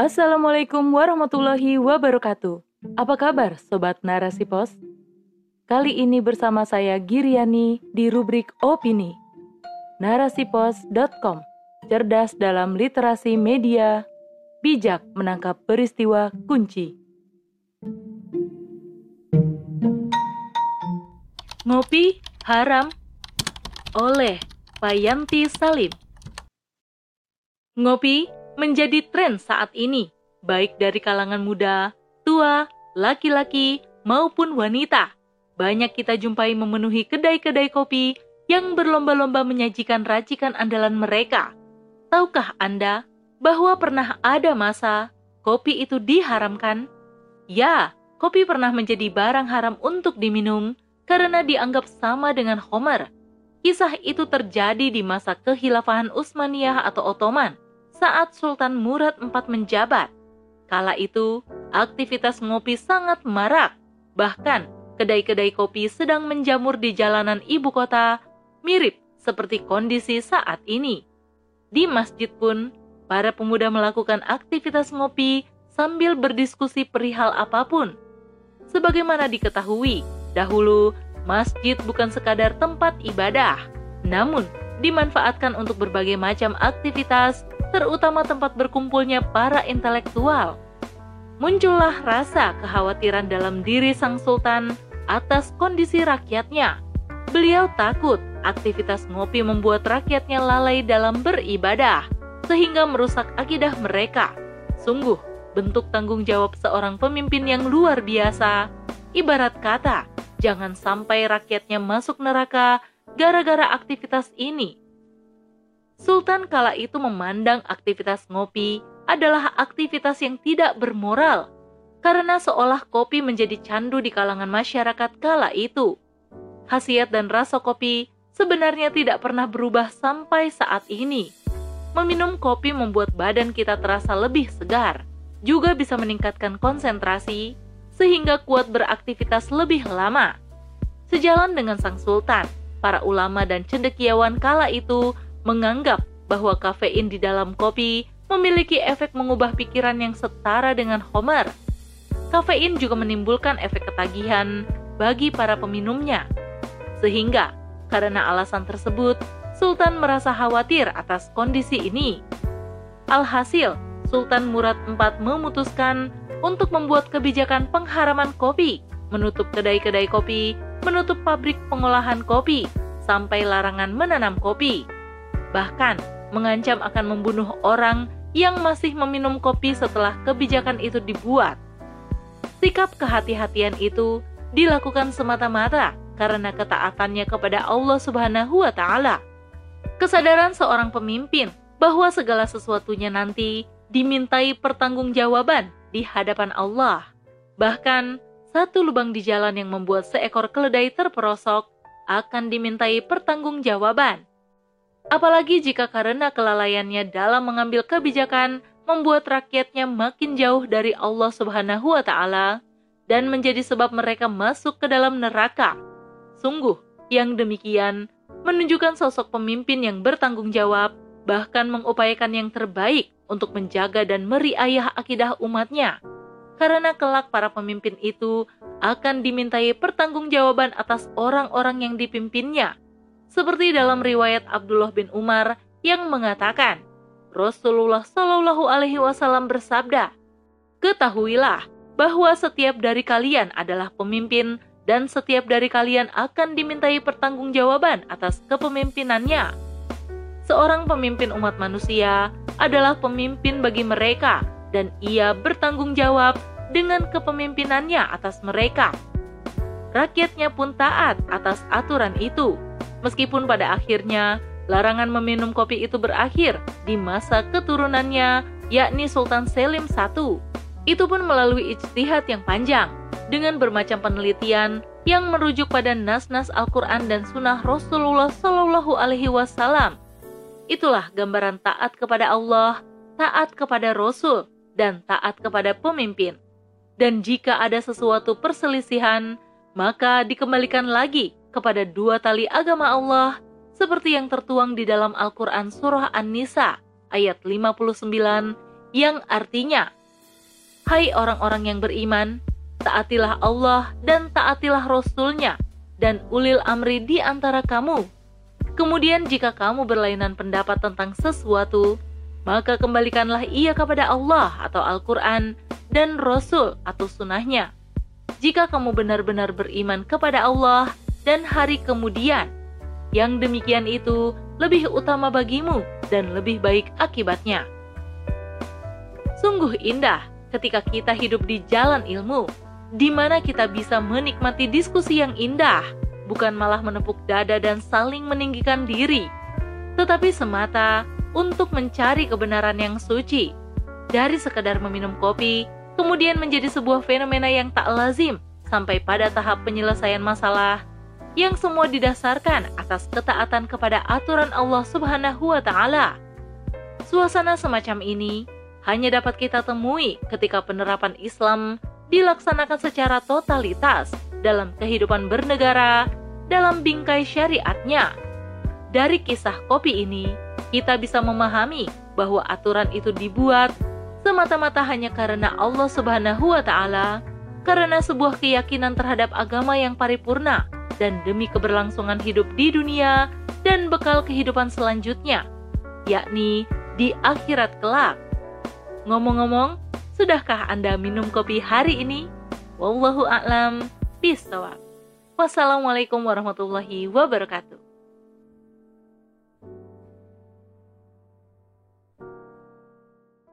Assalamualaikum warahmatullahi wabarakatuh. Apa kabar Sobat Narasi Pos? Kali ini bersama saya Giriani di rubrik Opini. Narasipos.com Cerdas dalam literasi media, bijak menangkap peristiwa kunci. Ngopi haram oleh Payanti Salim. Ngopi menjadi tren saat ini, baik dari kalangan muda, tua, laki-laki, maupun wanita. Banyak kita jumpai memenuhi kedai-kedai kopi yang berlomba-lomba menyajikan racikan andalan mereka. Tahukah Anda bahwa pernah ada masa kopi itu diharamkan? Ya, kopi pernah menjadi barang haram untuk diminum karena dianggap sama dengan Homer. Kisah itu terjadi di masa kehilafahan Utsmaniyah atau Ottoman saat Sultan Murad IV menjabat. Kala itu, aktivitas ngopi sangat marak. Bahkan, kedai-kedai kopi sedang menjamur di jalanan ibu kota, mirip seperti kondisi saat ini. Di masjid pun, para pemuda melakukan aktivitas ngopi sambil berdiskusi perihal apa pun. Sebagaimana diketahui, dahulu masjid bukan sekadar tempat ibadah, namun dimanfaatkan untuk berbagai macam aktivitas terutama tempat berkumpulnya para intelektual. Muncullah rasa kekhawatiran dalam diri sang sultan atas kondisi rakyatnya. Beliau takut aktivitas ngopi membuat rakyatnya lalai dalam beribadah, sehingga merusak akidah mereka. Sungguh, bentuk tanggung jawab seorang pemimpin yang luar biasa. Ibarat kata, jangan sampai rakyatnya masuk neraka gara-gara aktivitas ini Sultan kala itu memandang aktivitas ngopi adalah aktivitas yang tidak bermoral, karena seolah kopi menjadi candu di kalangan masyarakat kala itu. Khasiat dan rasa kopi sebenarnya tidak pernah berubah sampai saat ini. Meminum kopi membuat badan kita terasa lebih segar, juga bisa meningkatkan konsentrasi, sehingga kuat beraktivitas lebih lama. Sejalan dengan sang sultan, para ulama dan cendekiawan kala itu menganggap bahwa kafein di dalam kopi memiliki efek mengubah pikiran yang setara dengan Homer. Kafein juga menimbulkan efek ketagihan bagi para peminumnya. Sehingga, karena alasan tersebut, Sultan merasa khawatir atas kondisi ini. Alhasil, Sultan Murad IV memutuskan untuk membuat kebijakan pengharaman kopi, menutup kedai-kedai kopi, menutup pabrik pengolahan kopi, sampai larangan menanam kopi bahkan mengancam akan membunuh orang yang masih meminum kopi setelah kebijakan itu dibuat. Sikap kehati-hatian itu dilakukan semata-mata karena ketaatannya kepada Allah Subhanahu wa taala. Kesadaran seorang pemimpin bahwa segala sesuatunya nanti dimintai pertanggungjawaban di hadapan Allah. Bahkan satu lubang di jalan yang membuat seekor keledai terperosok akan dimintai pertanggungjawaban. Apalagi jika karena kelalaiannya dalam mengambil kebijakan membuat rakyatnya makin jauh dari Allah Subhanahu wa taala dan menjadi sebab mereka masuk ke dalam neraka. Sungguh, yang demikian menunjukkan sosok pemimpin yang bertanggung jawab, bahkan mengupayakan yang terbaik untuk menjaga dan meriayah akidah umatnya. Karena kelak para pemimpin itu akan dimintai pertanggungjawaban atas orang-orang yang dipimpinnya seperti dalam riwayat Abdullah bin Umar yang mengatakan, Rasulullah Shallallahu Alaihi Wasallam bersabda, ketahuilah bahwa setiap dari kalian adalah pemimpin dan setiap dari kalian akan dimintai pertanggungjawaban atas kepemimpinannya. Seorang pemimpin umat manusia adalah pemimpin bagi mereka dan ia bertanggung jawab dengan kepemimpinannya atas mereka. Rakyatnya pun taat atas aturan itu Meskipun pada akhirnya larangan meminum kopi itu berakhir di masa keturunannya, yakni Sultan Selim I. Itu pun melalui ijtihad yang panjang, dengan bermacam penelitian yang merujuk pada nas-nas Al-Quran dan Sunnah Rasulullah Shallallahu Alaihi Wasallam. Itulah gambaran taat kepada Allah, taat kepada Rasul, dan taat kepada pemimpin. Dan jika ada sesuatu perselisihan, maka dikembalikan lagi kepada dua tali agama Allah seperti yang tertuang di dalam Al-Quran Surah An-Nisa ayat 59 yang artinya, Hai orang-orang yang beriman, taatilah Allah dan taatilah Rasul-Nya dan ulil amri di antara kamu. Kemudian jika kamu berlainan pendapat tentang sesuatu, maka kembalikanlah ia kepada Allah atau Al-Quran dan Rasul atau sunnahnya. Jika kamu benar-benar beriman kepada Allah dan hari kemudian, yang demikian itu lebih utama bagimu dan lebih baik akibatnya. Sungguh indah ketika kita hidup di jalan ilmu, di mana kita bisa menikmati diskusi yang indah, bukan malah menepuk dada dan saling meninggikan diri, tetapi semata untuk mencari kebenaran yang suci. Dari sekedar meminum kopi, kemudian menjadi sebuah fenomena yang tak lazim sampai pada tahap penyelesaian masalah yang semua didasarkan atas ketaatan kepada aturan Allah Subhanahu wa taala. Suasana semacam ini hanya dapat kita temui ketika penerapan Islam dilaksanakan secara totalitas dalam kehidupan bernegara dalam bingkai syariatnya. Dari kisah kopi ini, kita bisa memahami bahwa aturan itu dibuat semata-mata hanya karena Allah Subhanahu wa taala, karena sebuah keyakinan terhadap agama yang paripurna dan demi keberlangsungan hidup di dunia dan bekal kehidupan selanjutnya, yakni di akhirat kelak. Ngomong-ngomong, sudahkah Anda minum kopi hari ini? Wallahu a'lam bishawab. Wassalamualaikum warahmatullahi wabarakatuh.